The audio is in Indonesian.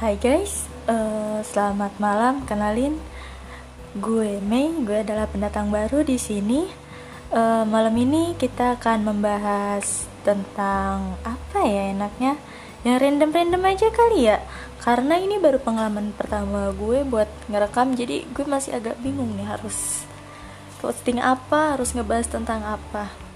Hai guys, uh, selamat malam. Kenalin, gue Mei. Gue adalah pendatang baru di sini. Uh, malam ini kita akan membahas tentang apa ya enaknya? Yang random-random aja kali ya. Karena ini baru pengalaman pertama gue buat ngerekam, jadi gue masih agak bingung nih harus posting apa, harus ngebahas tentang apa.